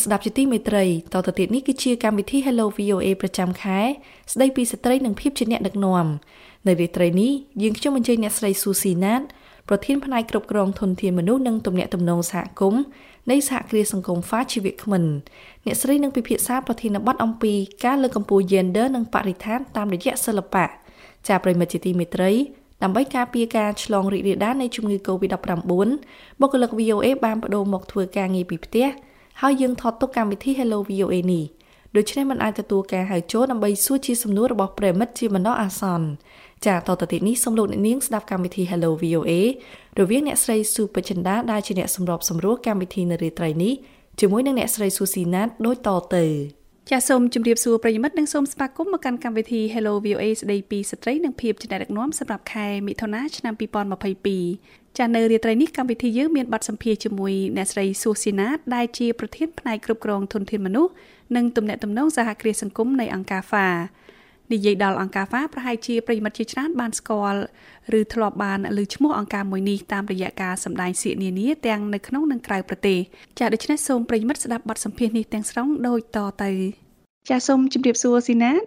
អស់លោកអ្នកស្ដាប់ជាទីមេត្រីតទៅទៀតនេះគឺជាកម្មវិធី Hello VOA ប្រចាំខែស្ដីពីស្ត្រីនិងភាពជាអ្នកដឹកនាំនៅរាត្រីនេះយើងខ្ញុំអញ្ជើញអ្នកស្រីស៊ូស៊ីណាតប្រធានផ្នែកគ្រប់គ្រងធនធានមនុស្សនិងទំនាក់ទំនងសហគមន៍នៃសហគ្រាសសង្គម FA ជីវៈខ្មិនអ្នកស្រីនឹងពិភាក្សាប្រធានបទអំពីការលើកកម្ពស់ gender និងបរិស្ថានតាមរយៈសិល្បៈចាប្រិមិត្តជាទីមេត្រីដើម្បីការពារការឆ្លងរីករាលដាលនៃជំងឺ Covid-19 បុគ្គលិក VOA បានបដូរមកធ្វើការងារពីផ្ទះ ហើយយើងថតទុកកម្មវិធី Hello VOA នេះដូច្នេះมันអាចទទួលការហៅចូលដើម្បីសួរជាសំណួររបស់ប្រិមិត្តជាបណ្ដោះអាសន្នចាតទៅទៀតនេះសូមលោកអ្នកនាងស្ដាប់កម្មវិធី Hello VOA រវាងអ្នកស្រីស៊ូបចិន្តាដែលជាអ្នកសម្របសម្រួលកម្មវិធីនៅរាត្រីនេះជាមួយនឹងអ្នកស្រីស៊ូស៊ីណាតដូចតទៅចាសសូមជម្រាបសួរប្រិយមិត្តនិងសូមស្វាគមន៍មកកាន់កម្មវិធី Hello VOA ស្ដីពីស្ត្រីនិងភាពជាអ្នកដឹកនាំសម្រាប់ខែមិថុនាឆ្នាំ2022 ចាសនៅរាត្រីនេះកម្មវិធីយើងមានបទសម្ភាសជាមួយអ្នកស្រីស៊ូស៊ីណាតដែលជាប្រធានផ្នែកគ្រប់គ្រងធនធានមនុស្សនិងទំនាក់ទំនងសហគ្រាសសង្គមនៃអង្គការ FA និយាយដល់អង្គការ FA ប្រហែលជាប្រិយមិត្តជាច្រើនបានស្គាល់ឬធ្លាប់បានឮឈ្មោះអង្គការមួយនេះតាមរយៈការសម្ដែងសៀកនានាទាំងនៅក្នុងនិងក្រៅប្រទេសចាដូច្នេះសូមប្រិយមិត្តស្ដាប់បទសម្ភាសន៍នេះទាំងស្រុងដូចតទៅចាសូមជម្រាបសួរស៊ីណាត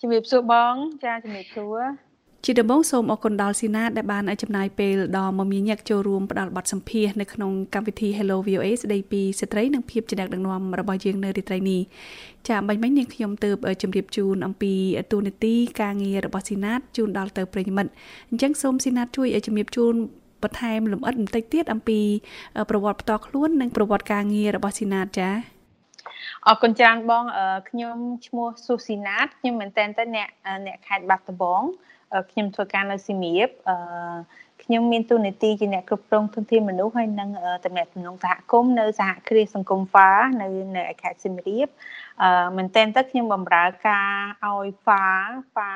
ជំរាបសួរបង ចាជំរាបសួរ ជាដំបូងសូមអរគុណដល់ស៊ីណាតដែលបានចំណាយពេលដ៏មមាញឹកចូលរួមផ្ដល់បទសម្ភាសន៍នៅក្នុងកម្មវិធី Hello VOA ស្ដីពីស្ត្រីនិងភាពជាអ្នកដឹកនាំរបស់យើងនៅរាត្រីនេះចាបាញ់មិញនាងខ្ញុំទើបជម្រាបជូនអំពីទូនាទីការងាររបស់ស៊ីណាតជូនដល់ទៅប្រិយមិត្តអញ្ចឹងសូមស៊ីណាតជួយជម្រាបជូនបន្ថែមលម្អិតបន្តិចទៀតអំពីប្រវត្តិផ្ទាល់ខ្លួននិងប្រវត្តិការងាររបស់ស៊ីណាតចាអរគុណច្រើនបងខ្ញុំឈ្មោះស៊ូស៊ីណាតខ្ញុំមែនតើអ្នកអ្នកខេត្តបាត់ដំបង ខ្ញុំធ្វើការនៅសៀមរាបអឺខ្ញុំមានទូនាទីជាអ្នកគ្រប់គ្រងធនធានមនុស្សហើយនិងតំណែងតំណងសហគមន៍នៅសហគ្រាសសង្គមហ្វានៅនៅខេត្តសៀមរាបអឺមែនតើទៅខ្ញុំបម្រើការឲ្យហ្វាហ្វា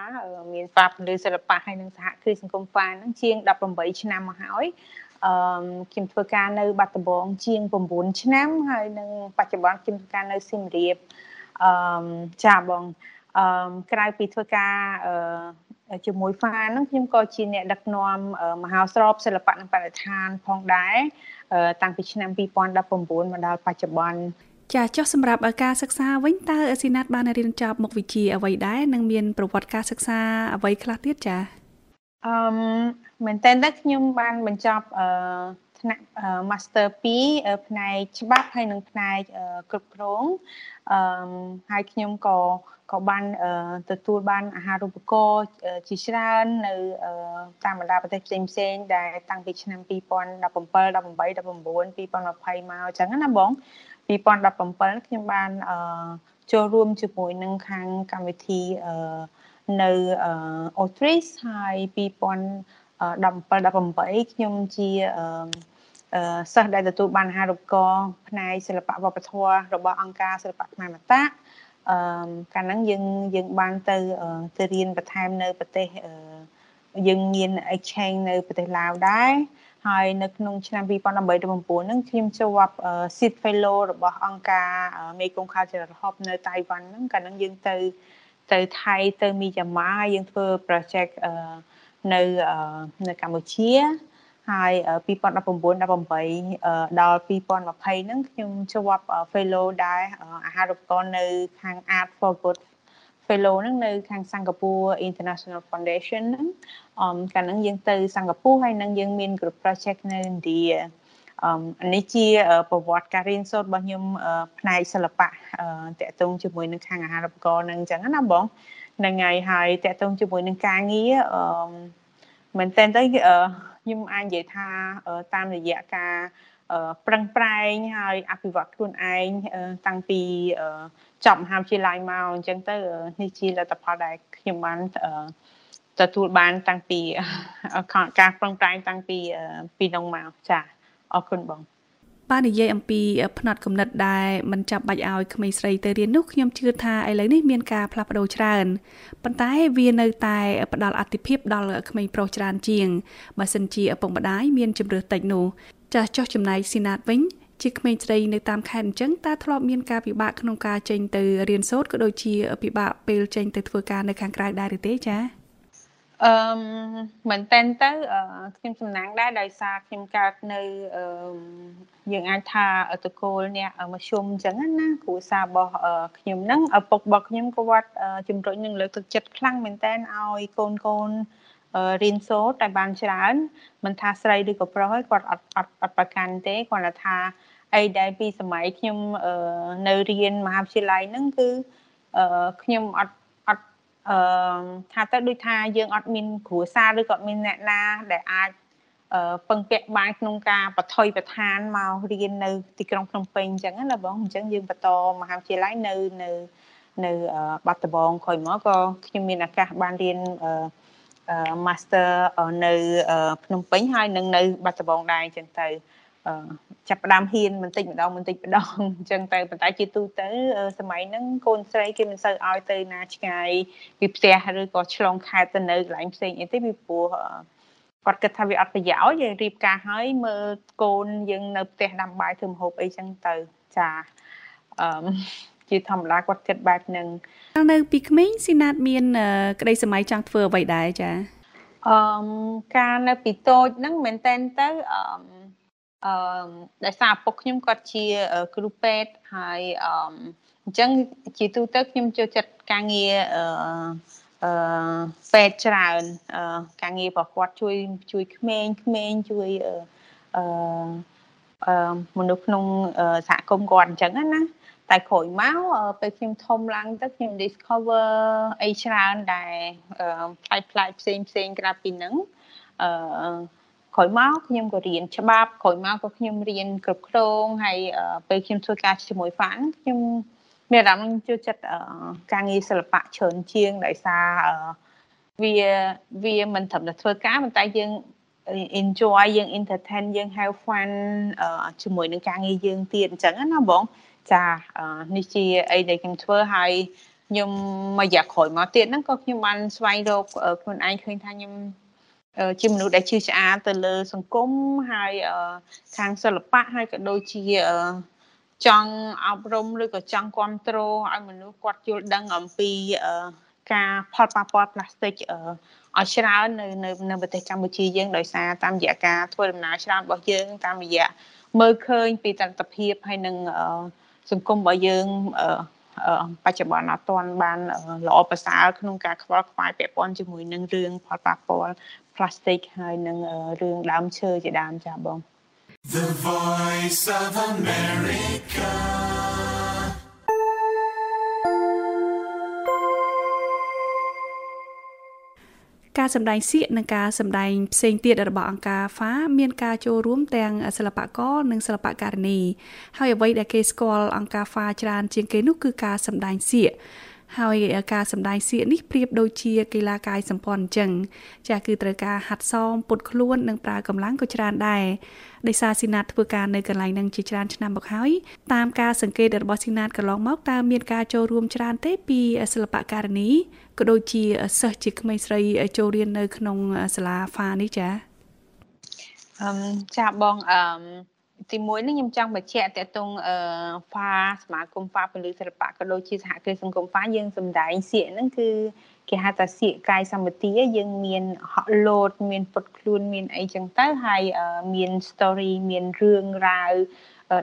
មានហ្វាពលិសិល្បៈហើយនិងសហគ្រាសសង្គមហ្វាហ្នឹងជាង18ឆ្នាំមកហើយអឺខ្ញុំធ្វើការនៅបាត់ដំបងជាង9ឆ្នាំហើយនឹងបច្ចុប្បន្នខ្ញុំធ្វើការនៅសៀមរាបអឺចាបងអឺក្រៅពីធ្វើការអឺ ជាមួយហ្វាហ្នឹងខ្ញុំក៏ជាអ្នកដឹកនាំមហោស្រពសិល្បៈនិងបរិស្ថានផងដែរតាំងពីឆ្នាំ2019មកដល់បច្ចុប្បន្នចាចុះសម្រាប់ការសិក្សាវិញតើស៊ីណាតបានរៀនចប់មុខវិជ្ជាអ្វីដែរនិងមានប្រវត្តិការសិក្សាអ្វីខ្លះទៀតចាអឺមែនតើខ្ញុំបានបញ្ចប់អឺថ្នាក់ Master 2ផ្នែកច្បាប់ហើយនិងផ្នែកគ្រប់គ្រងអឺហើយខ្ញុំក៏ ក៏បានទទួលបានអាហារូបករណ៍ជាច្រើននៅតាមបណ្ដាប្រទេសផ្សេងផ្សេងដែលតាំងពីឆ្នាំ2017 18 19 2020មកអញ្ចឹងណាបង2017ខ្ញុំបានចូលរួមជាមួយនឹងខាងកម្មវិធីនៅ Outreach ហើយ2017 18ខ្ញុំជាសិស្សដែលទទួលបានអាហារូបករណ៍ផ្នែកសិល្បៈវប្បធម៌របស់អង្គការសិល្បៈខ្មែរមតា អឺកាលហ្នឹងយើងយើងបានទៅទៅរៀនបន្ថែមនៅប្រទេសយើងមាន exchange នៅប្រទេសឡាវដែរហើយនៅក្នុងឆ្នាំ2018 19ហ្នឹងខ្ញុំជាប់ seed fellow របស់អង្គការ Mekong Cultural Hub នៅតៃវ៉ាន់ហ្នឹងកាលហ្នឹងយើងទៅទៅថៃទៅមីយ៉ាម៉ាយើងធ្វើ project នៅនៅកម្ពុជា ហើយ2019 18ដល់2020ហ្នឹងខ្ញុំជាប់ fellow ដែរអាហារូបករណ៍នៅខាង Art for Good fellow ហ្នឹងនៅខាងសិង្ហបុរី International Foundation ហ្នឹងអមកាលហ្នឹងយើងទៅសិង្ហបុរីហើយនឹងយើងមាន group project នៅឥណ្ឌាអមនេះជាប្រវត្តិការរៀនសូត្ររបស់ខ្ញុំផ្នែកសិល្បៈតកតងជាមួយនឹងខាងអាហារូបករណ៍ហ្នឹងអញ្ចឹងណាបងហ្នឹងហើយហើយតកតងជាមួយនឹងការងារអ មមែនតើទៅខ្ញុំអាចនិយាយថាតាមរយៈការប្រឹងប្រែងហើយអភិវឌ្ឍខ្លួនឯងតាំងពីចប់មហាវិទ្យាល័យមកអញ្ចឹងទៅនេះជាលទ្ធផលដែលខ្ញុំបានទទួលបានតាំងពីការប្រឹងប្រែងតាំងពីពីនោះមកចាអរគុណបង បាននិយាយអំពីផ្នែកកំណត់ដែលមិនចាប់បាច់ឲ្យក្មេងស្រីទៅរៀននោះខ្ញុំជឿថាឥឡូវនេះមានការផ្លាស់ប្ដូរច្រើនប៉ុន្តែវានៅតែផ្ដល់អតិភិបដល់ក្មេងប្រុសច្រើនជាងបើសិនជាឪពុកម្ដាយមានជំរឿតិចនោះចាស់ចោះចំណាយស៊ីណាតវិញជាក្មេងស្រីនៅតាមខេត្តអញ្ចឹងតើធ្លាប់មានការពិបាកក្នុងការចេញទៅរៀនសូត្រក៏ដូចជាពិបាកពេលចេញទៅធ្វើការនៅខាងក្រៅដែរឬទេចា អអឺមែនតែនទៅខ្ញុំសំណាងដែរដោយសារខ្ញុំកើតនៅអឺយើងអាចថាតកូលអ្នកមធ្យមអញ្ចឹងណាគ្រួសាររបស់ខ្ញុំហ្នឹងឪពុករបស់ខ្ញុំក៏វត្តជំរុញនឹងលើកទឹកចិត្តខ្លាំងមែនតែនឲ្យកូនកូនរៀនសូត្រតែបានច្រើនមិនថាស្រីឬក៏ប្រុសហើយគាត់អត់អត់អត់ប្រកាន់ទេគាត់ថាអីដែលពីសម័យខ្ញុំនៅរៀនមហាវិទ្យាល័យហ្នឹងគឺខ្ញុំអត់ អឺថាទៅដូចថាយើងអត់មានគ្រួសារឬក៏អត់មានអ្នកណាដែលអាចអឺពឹងពាក់បានក្នុងការបថុយប្រឋានមករៀននៅទីក្រុងភ្នំពេញអញ្ចឹងណាបងអញ្ចឹងយើងបន្តមហាវិទ្យាល័យនៅនៅនៅបាត់ដំបងក្រោយមកក៏ខ្ញុំមានឱកាសបានរៀនអឺ master នៅភ្នំពេញហើយនឹងនៅបាត់ដំបងដែរអញ្ចឹងទៅ ចាប់ផ្ដើមហ៊ានបន្តិចម្ដងបន្តិចម្ដងអញ្ចឹងទៅប៉ុន្តែជាទូទៅសម័យហ្នឹងកូនស្រីគេមិនសូវឲ្យទៅណាឆ្ងាយពីផ្ទះឬក៏ឆ្លងខេត្តទៅនៅកន្លែងផ្សេងអីទេពីព្រោះគាត់គិតថាវាអត់ប្រយោជន៍យើងរៀបការហើយមើលកូនយើងនៅផ្ទះដាំបាយធ្វើម្ហូបអីចឹងទៅចាអឺជាធម្មតាគាត់គិតបែបហ្នឹងនៅពីក្មេងស៊ីណាតមាន ក្តីសម័យចង់ធ្វើអ្វីដែរចាអឺការនៅពីតូចហ្នឹងមែនតែនទៅអឺ អឺដោយសារឪពុកខ្ញុំគាត់ជាគ្រូពេទ្យហើយអឺអញ្ចឹងជាទូទៅខ្ញុំចូលចិត្តការងារអឺអឺពេទ្យច្រើនអឺការងាររបស់គាត់ជួយជួយក្មេងក្មេងជួយអឺអឺមនុស្សក្នុងសហគមន៍គាត់អញ្ចឹងណាតែក្រោយមកពេលខ្ញុំធំឡើងទៅខ្ញុំ discover អីច្រើនដែលផ្លែផ្លែផ្សេងផ្សេងក្រៅពីហ្នឹងអឺ ក្រោយមកខ្ញុំក៏រៀនច្បាប់ក្រោយមកក៏ខ្ញុំរៀនគ្រប់គ្រងហើយពេលខ្ញុំធ្វើការជាមួយហ្វានខ្ញុំមានអារម្មណ៍ចូលចិត្តការងារសិល្បៈច្រើនជាងដោយសារវាវាមិនត្រឹមតែធ្វើការប៉ុន្តែយើង enjoy យើង entertain យើង have fun ជាមួយនឹងការងារយើងទៀតអញ្ចឹងណាបងចានេះជាអីដែលខ្ញុំធ្វើហើយខ្ញុំមួយរយៈក្រោយមកទៀតហ្នឹងក៏ខ្ញុំបានស្វែងរកខ្លួនឯងឃើញថាខ្ញុំ ជាមនុស្សដែលជឿឆ្អាលទៅលើសង្គមហើយខាងសិល្បៈហើយក៏ដូចជាចង់អប់រំឬក៏ចង់គ្រប់គ្រងឲ្យមនុស្សគាត់យល់ដឹងអំពីការផលប៉ះពាល់ផ្លាស្ទិកឲ្យច្រើននៅនៅនៅប្រទេសកម្ពុជាយើងដោយសារតាមរយៈការធ្វើដំណើរច្រើនរបស់យើងតាមរយៈមើលឃើញពីតន្តិភាពហើយនឹងសង្គមរបស់យើង បច្ចុប្បន្នអត់ទាន់បានល្អប្រសើរក្នុងការខ្វល់ខ្វាយពាក់ព័ន្ធជាមួយនឹងរឿងផលប៉ះពាល់ plastic ហើយនឹងរឿងដើមឈើជាដើមចាបង The Voice of America ការសម្ដែងសៀកនិងការសម្ដែងផ្សេងទៀតរបស់អង្គការ FA មានការចូលរួមទាំងសិល្បករនិងសិល្បករនីហើយអ្វីដែលគេស្គាល់អង្គការ FA ច្រើនជាងគេនោះគឺការសម្ដែងសៀក ហើយការសម្ដែងសៀកនេះប្រៀបដូចជាកីឡាកាយសម្ព័ន្ធអញ្ចឹងចាស់គឺត្រូវការហាត់សមពុតខ្លួននិងប្រើកម្លាំងក៏ច្រើនដែរដោយសារស៊ីណាតធ្វើការនៅកន្លែងនឹងជាច្រើនឆ្នាំមកហើយតាមការសង្កេតរបស់ស៊ីណាតកន្លងមកតើមានការចូលរួមច្រើនទេពីសិល្បករនីក៏ដូចជាសិស្សជាក្មេងស្រីចូលរៀននៅក្នុងសាលាហ្វានេះចាអឺចាបងអឺ ទីមួយនេះខ្ញុំចង់បញ្ជាក់តកតងអឺហ្វាសមាគមហ្វាពលិសិល្បៈក៏ដូចជាសហគ្រាសសង្គមហ្វាយើងសម្ដែងសៀកហ្នឹងគឺគេហៅថាសៀកកាយសម្បទាយើងមានហក់លោតមានពុតខ្លួនមានអីចឹងទៅហើយមាន story មានរឿងរ៉ាវ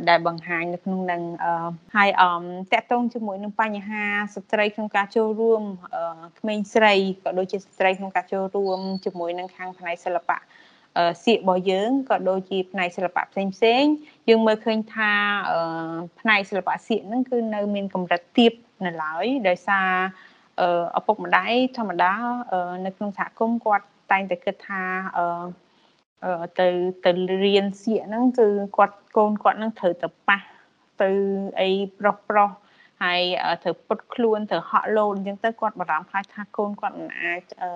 ដែលបង្ហាញនៅក្នុងនឹងហើយអមតកតងជាមួយនឹងបញ្ហាស្ត្រីក្នុងការចូលរួមក្មេងស្រីក៏ដូចជាស្ត្រីក្នុងការចូលរួមជាមួយនឹងខាងផ្នែកសិល្បៈ សៀករបស់យើងក៏ដូចជាផ្នែកសិល្បៈផ្សេងផ្សេងយើងមើលឃើញថាផ្នែកសិល្បៈសៀកហ្នឹងគឺនៅមានកម្រិតទាបនៅឡើយដោយសារឪពុកម្ដាយធម្មតានៅក្នុងសហគមន៍គាត់តែងតែគិតថាទៅទៅរៀនសៀកហ្នឹងគឺគាត់កូនគាត់ហ្នឹងត្រូវទៅប៉ះទៅអីប្រុសប្រុសហើយត្រូវពុតខ្លួនត្រូវហក់លោនអញ្ចឹងទៅគាត់បារម្ភខ្លាចថាកូនគាត់មិនអាចអឺ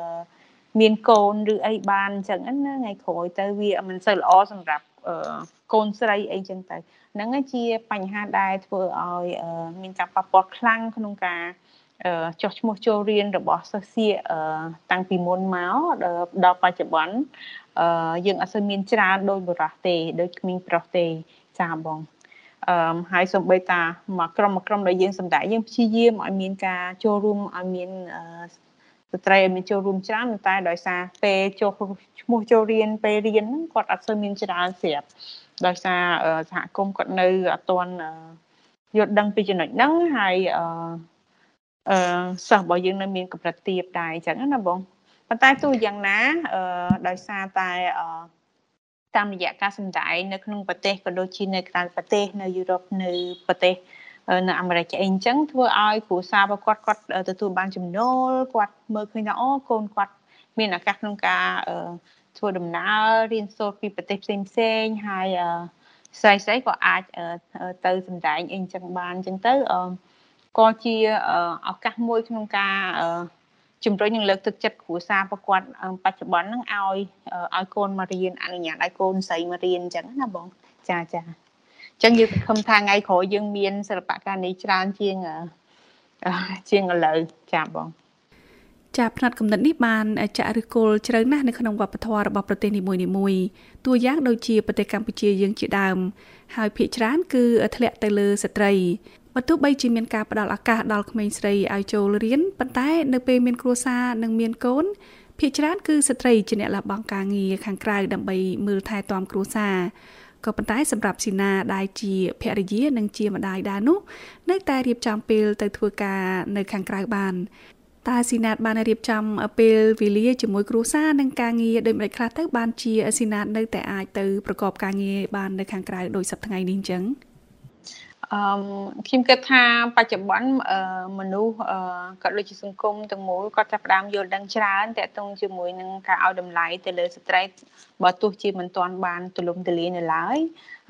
មានកូនឬអីបានអញ្ចឹងណាថ្ងៃក្រោយទៅវាមិនសូវល្អសម្រាប់កូនស្រីអីចឹងទៅហ្នឹងជាបញ្ហាដែលធ្វើឲ្យមានការប៉ះពាល់ខ្លាំងក្នុងការចុះឈ្មោះចូលរៀនរបស់សិស្សសៀកតាំងពីមុនមកដល់បច្ចុប្បន្នយើងអត់សូវមានច្រើនដោយបរោះទេដូចគ្មានប្រុសទេចាបងអឺហើយសំបីតាមកក្រុមមកក្រុមដែលយើងសម្ដែងយើងព្យាយាមឲ្យមានការចូលរួមឲ្យមាន ស្ត្រីឲ្យមានចូលរួមច្រើនតែដោយសារពេលចូលឈ្មោះចូលរៀនពេលរៀនហ្នឹងគាត់អត់សូវមានច្រើនស្រាប់ដោយសារសហគមន៍គាត់នៅអត់ទាន់យល់ដឹងពីចំណុចហ្នឹងហើយអឺអឺសិស្សរបស់យើងនៅមានកម្រិតទាបដែរអញ្ចឹងណាបងប៉ុន្តែទោះយ៉ាងណាអឺដោយសារតែអឺតាមរយៈការសម្ដែងនៅក្នុងប្រទេសក៏ដូចជានៅក្រៅប្រទេសនៅយុរ៉ុបនៅប្រទេស នៅអាមេរិកអីអញ្ចឹងធ្វើឲ្យគ្រួសាររបស់គាត់គាត់ទទួលបានចំណូលគាត់មើលឃើញថាអូកូនគាត់មានឱកាសក្នុងការធ្វើដំណើររៀនសូត្រពីប្រទេសផ្សេងផ្សេងហើយស្រីស្រីក៏អាចទៅសម្ដែងអីអញ្ចឹងបានអញ្ចឹងទៅក៏ជាឱកាសមួយក្នុងការជំរុញនិងលើកទឹកចិត្តគ្រួសារប្រកួតបច្ចុប្បន្នហ្នឹងឲ្យឲ្យកូនមករៀនអនុញ្ញាតឲ្យកូនស្រីមករៀនអញ្ចឹងណាបងចាចា អញ្ចឹងយើងសង្ឃឹមថាថ្ងៃក្រោយយើងមានសិល្បៈការនេះច្រើនជាងជាងឥឡូវចាបងចាផ្នែកកំណត់នេះបានចាក់ឫសគល់ជ្រៅណាស់នៅក្នុងវប្បធម៌របស់ប្រទេសនីមួយៗតួយ៉ាងដូចជាប្រទេសកម្ពុជាយើងជាដើម ហើយភាគច្រើនគឺធ្លាក់ទៅលើស្ត្រីបើទោះបីជាមានការផ្ដល់ឱកាសដល់ក្មេងស្រីឲ្យចូលរៀនប៉ុន្តែនៅពេលមានគ្រួសារនិងមានកូនភាគច្រើនគឺស្ត្រីជាអ្នកលះបង់ការងារខាងក្រៅដើម្បីមើលថែទាំគ្រួសារ ក៏ប៉ុន្តែសម្រាប់ស៊ីណាដែលជាភរិយានិងជាម្ដាយដែរនោះនៅតែរៀបចំពេលទៅធ្វើការនៅខាងក្រៅបានតើស៊ីណាតបានរៀបចំពេលវេលាជាមួយគ្រួសារនិងការងារដូចម្តេចខ្លះទៅបានជាស៊ីណាតនៅតែអាចទៅប្រកបការងារបាននៅខាងក្រៅដោយសប្តាហ៍ថ្ងៃនេះអញ្ចឹង អឺខ្ញុំគិតថាបច្ចុប្បន្នមនុស្សក៏ដូចជាសង្គមទាំងមូលគាត់ចាប់ផ្ដើមយល់ដឹងច្រើនតកតងជាមួយនឹងការឲ្យតម្លៃទៅលើស្ត្រីបើទោះជាមិនទាន់បានទូលំទូលាយនៅឡើយ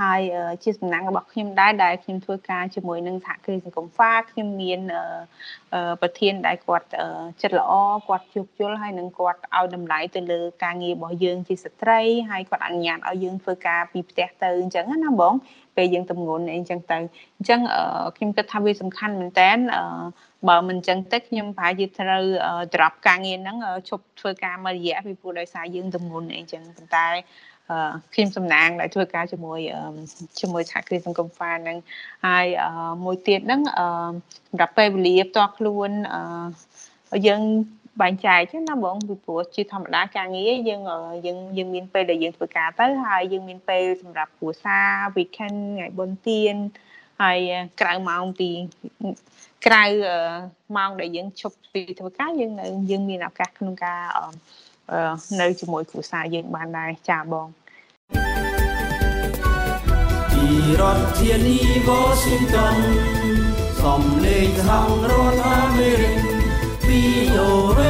ហើយជាសំណាងរបស់ខ្ញុំដែរដែលខ្ញុំធ្វើការជាមួយនឹងសហគ្រាសសង្គមហ្វាខ្ញុំមានប្រធានដែលគាត់ចិត្តល្អគាត់ជួបជុលហើយនឹងគាត់ឲ្យតម្លៃទៅលើការងាររបស់យើងជាស្ត្រីហើយគាត់អនុញ្ញាតឲ្យយើងធ្វើការពីផ្ទះទៅអញ្ចឹងណាបងពេលយើងទំងន់អីចឹងទៅអញ្ចឹងខ្ញុំគិតថាវាសំខាន់មែនតើបើមិនអញ្ចឹងទៅខ្ញុំប្រហែលជាត្រូវ drop ការងារហ្នឹងឈប់ធ្វើការមួយរយៈពីព្រោះដោយសារយើងទំងន់អីចឹងប៉ុន្តែ ខ្ញុំសំណាងដែលធ្វើការជាមួយជាមួយសហគ្រាសសង្គមហ្វាហ្នឹងហើយមួយទៀតហ្នឹងសម្រាប់ពេលវេលាផ្ទាល់ខ្លួនយើងបែងចែកណាបងពីព្រោះជាធម្មតាការងារយើងយើងយើងមានពេលដែលយើងធ្វើការទៅហើយយើងមានពេលសម្រាប់គ្រួសារ weekend ថ្ងៃបុណ្យទានហើយក្រៅម៉ោងពីក្រៅម៉ោងដែលយើងឈប់ពីធ្វើការយើងនៅយើងមានឱកាសក្នុងការ នៅជាមួយគ្រួសារយើងបានដែរចាបងពីរដ្ឋធានី Washington សំលេងសហរដ្ឋអាមេរិក VOA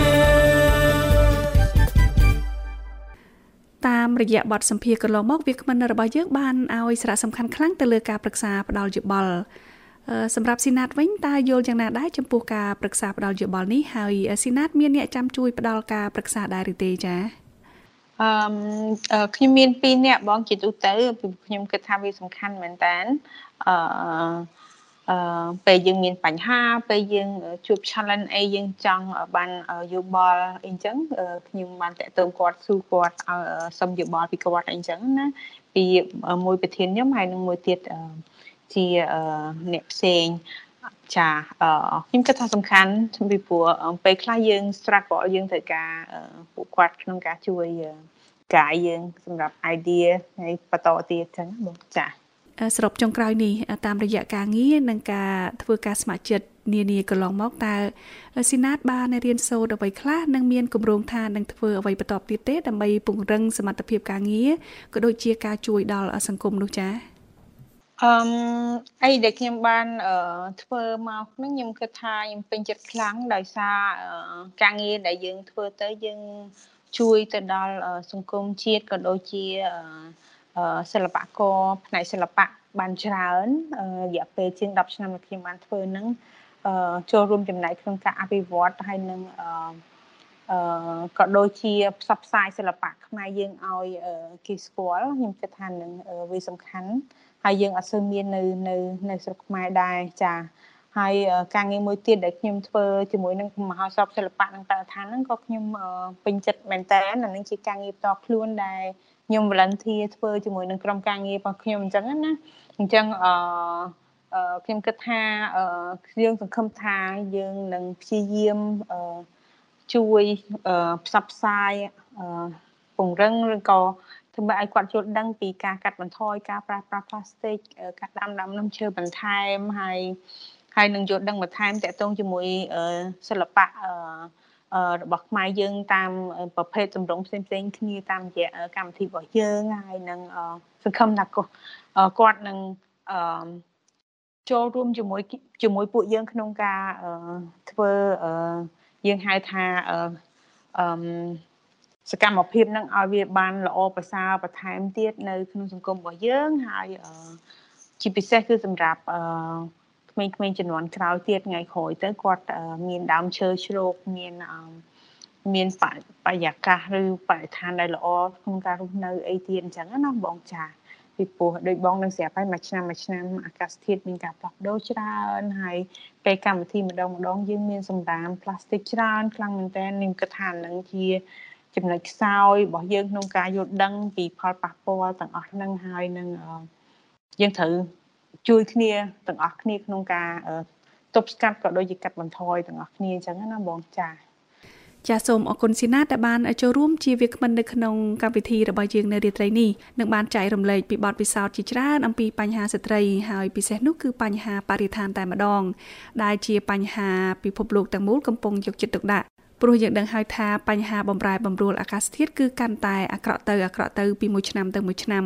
តាមរយៈបទសម្ភាសន៍កន្លងមកវាគ្មិនរបស់យើងបានឲ្យសារៈសំខាន់ខ្លាំងទៅលើការប្រឹក្សាផ្ដល់យោបល់ សម្រាប់ស៊ីណាតវិញតើយល់យ៉ាងណាដែរចំពោះការប្រឹក្សាផ្ដល់យោបល់នេះហើយស៊ីណាតមានអ្នកចាំជួយផ្ដល់ការប្រឹក្សាដែរឬទេចា៎អឺខ្ញុំមាន2នាក់បងជាទូទៅពីខ្ញុំគិតថាវាសំខាន់មែនតើអឺអឺពេលយើងមានបញ្ហាពេលយើងជួប challenge អីយើងចង់បានយោបល់អីចឹងខ្ញុំបានតាក់ទងគាត់សួរគាត់ឲ្យសុំយោបល់ពីគាត់អីចឹងណាពីមួយប្រធានខ្ញុំហើយនឹងមួយទៀត ជាអ្នកផ្សេងចាខ្ញុំគិតថាសំខាន់ពីព្រោះពេលខ្លះយើង struggle យើងត្រូវការពួកគាត់ក្នុងការជួយកាយយើងសម្រាប់ idea ហើយបន្តទៀតចឹងបងចាសរុបចុងក្រោយនេះតាមរយៈការងារនិងការធ្វើការស្ម័គ្រចិត្តនានាកន្លងមកតើស៊ីណាតបានរៀនសូត្រអ្វីខ្លះនិងមានគម្រោងថានឹងធ្វើអ្វីបន្តទៀតទេដើម្បីពង្រឹងសមត្ថភាពការងារក៏ដូចជាការជួយដល់សង្គមនោះចា៎ អឺអីដែលខ្ញុំបានធ្វើមកហ្នឹងខ្ញុំគិតថាខ្ញុំពេញចិត្តខ្លាំងដោយសារការងារដែលយើងធ្វើទៅយើងជួយទៅដល់សង្គមជាតិក៏ដូចជាសិល្បករផ្នែកសិល្បៈបានច្រើនរយៈពេលជាង10ឆ្នាំដែលខ្ញុំបានធ្វើហ្នឹងចូលរួមចំណែកក្នុងការអភិវឌ្ឍហើយនឹងអឺក៏ដូចជាផ្សព្វផ្សាយសិល្បៈខ្មែរយើងឲ្យគេស្គាល់ខ្ញុំគិតថានឹងវាសំខាន់ ហើយយើងអត់សូវមាននៅនៅនៅស្រុកខ្មែរដែរចាហើយការងារមួយទៀតដែលខ្ញុំធ្វើជាមួយនឹងមហោស្រពសិល្បៈនិងបរិស្ថានហ្នឹងក៏ខ្ញុំពេញចិត្តមែនតើអានឹងជាការងារផ្ទាល់ខ្លួនដែលខ្ញុំ volunteer ធ្វើជាមួយនឹងក្រុមការងាររបស់ខ្ញុំអញ្ចឹងណាអញ្ចឹងអឺខ្ញុំគិតថាយើងសង្ឃឹមថាយើងនឹងព្យាយាមជួយផ្សព្វផ្សាយពង្រឹងឬក៏ ធ្វើឲ្យគាត់យល់ដឹងពីការកាត់បន្ថយការប្រើប្រាស់ផ្លាស្ទិកការដាំដើមដំឈើបន្ថែមហើយហើយនឹងយល់ដឹងបន្ថែមតកតងជាមួយសិល្បៈរបស់ខ្មែរយើងតាមប្រភេទទម្រង់ផ្សេងផ្សេងគ្នាតាមរយៈកម្មវិធីរបស់យើងហើយនឹងសង្ឃឹមថាគាត់នឹងចូលរួមជាមួយជាមួយពួកយើងក្នុងការធ្វើយើងហៅថាអឺ សកម្មភាពនឹងឲ្យវាបានល្អប្រសើរបន្ថែមទៀតនៅក្នុងសង្គមរបស់យើងហើយជាពិសេសគឺសម្រាប់អឺក្មេងៗជំនាន់ក្រោយទៀតថ្ងៃក្រោយទៅគាត់មានដើមឈើជ្រោកមានមានបរិយាកាសឬបរិស្ថានដែលល្អក្នុងការរស់នៅអីទៀតអញ្ចឹងណាបងចាពីព្រោះដូចបងនឹងស្រាប់ហើយមួយឆ្នាំមួយឆ្នាំអាកាសធាតុមានការផ្លាស់ប្ដូរច្រើនហើយពេលកម្មវិធីម្ដងម្ដងយើងមានសម្រាមផ្លាស្ទិកច្រើនខ្លាំងមែនតើខ្ញុំគិតថានឹងជា ចំណុចខ្សោយរបស់យើងក្នុងការយល់ដឹងពីផលប៉ះពាល់ទាំងអស់ហ្នឹងហើយនឹងយើងត្រូវជួយគ្នាទាំងអស់គ្នាក្នុងការទប់ស្កាត់ក៏ដូចជាកាត់បន្ថយទាំងអស់គ្នាអញ្ចឹងណាបងចា៎ចាសសូមអរគុណស៊ីណាតដែលបានចូលរួមជាវាគ្មិននៅក្នុងកម្មវិធីរបស់យើងនៅរាត្រីនេះនឹងបានចែករំលែកពីបទពិសោធន៍ជាច្រើនអំពីបញ្ហាស្ត្រីហើយពិសេសនោះគឺបញ្ហាបរិស្ថានតែម្ដងដែលជាបញ្ហាពិភពលោកទាំងមូលកំពុងយកចិត្តទុកដាក់ ព្រោះយើងដឹងហើយថាបញ្ហាបំរែបំរួលអាកាសធាតុគឺកាន់តែអាក្រក់ទៅអាក្រក់ទៅពីមួយឆ្នាំទៅមួយឆ្នាំ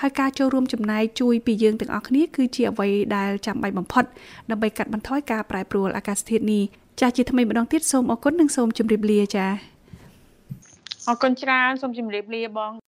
ហើយការចូលរួមចំណែកជួយពីយើងទាំងអស់គ្នាគឺជាអ្វីដែលចាំបាច់បំផុតដើម្បីកាត់បន្ថយការប្រែប្រួលអាកាសធាតុនេះចាស់ជាថ្មីម្ដងទៀតសូមអរគុណនិងសូមជម្រាបលាចាអរគុណច្រើនសូមជម្រាបលាបង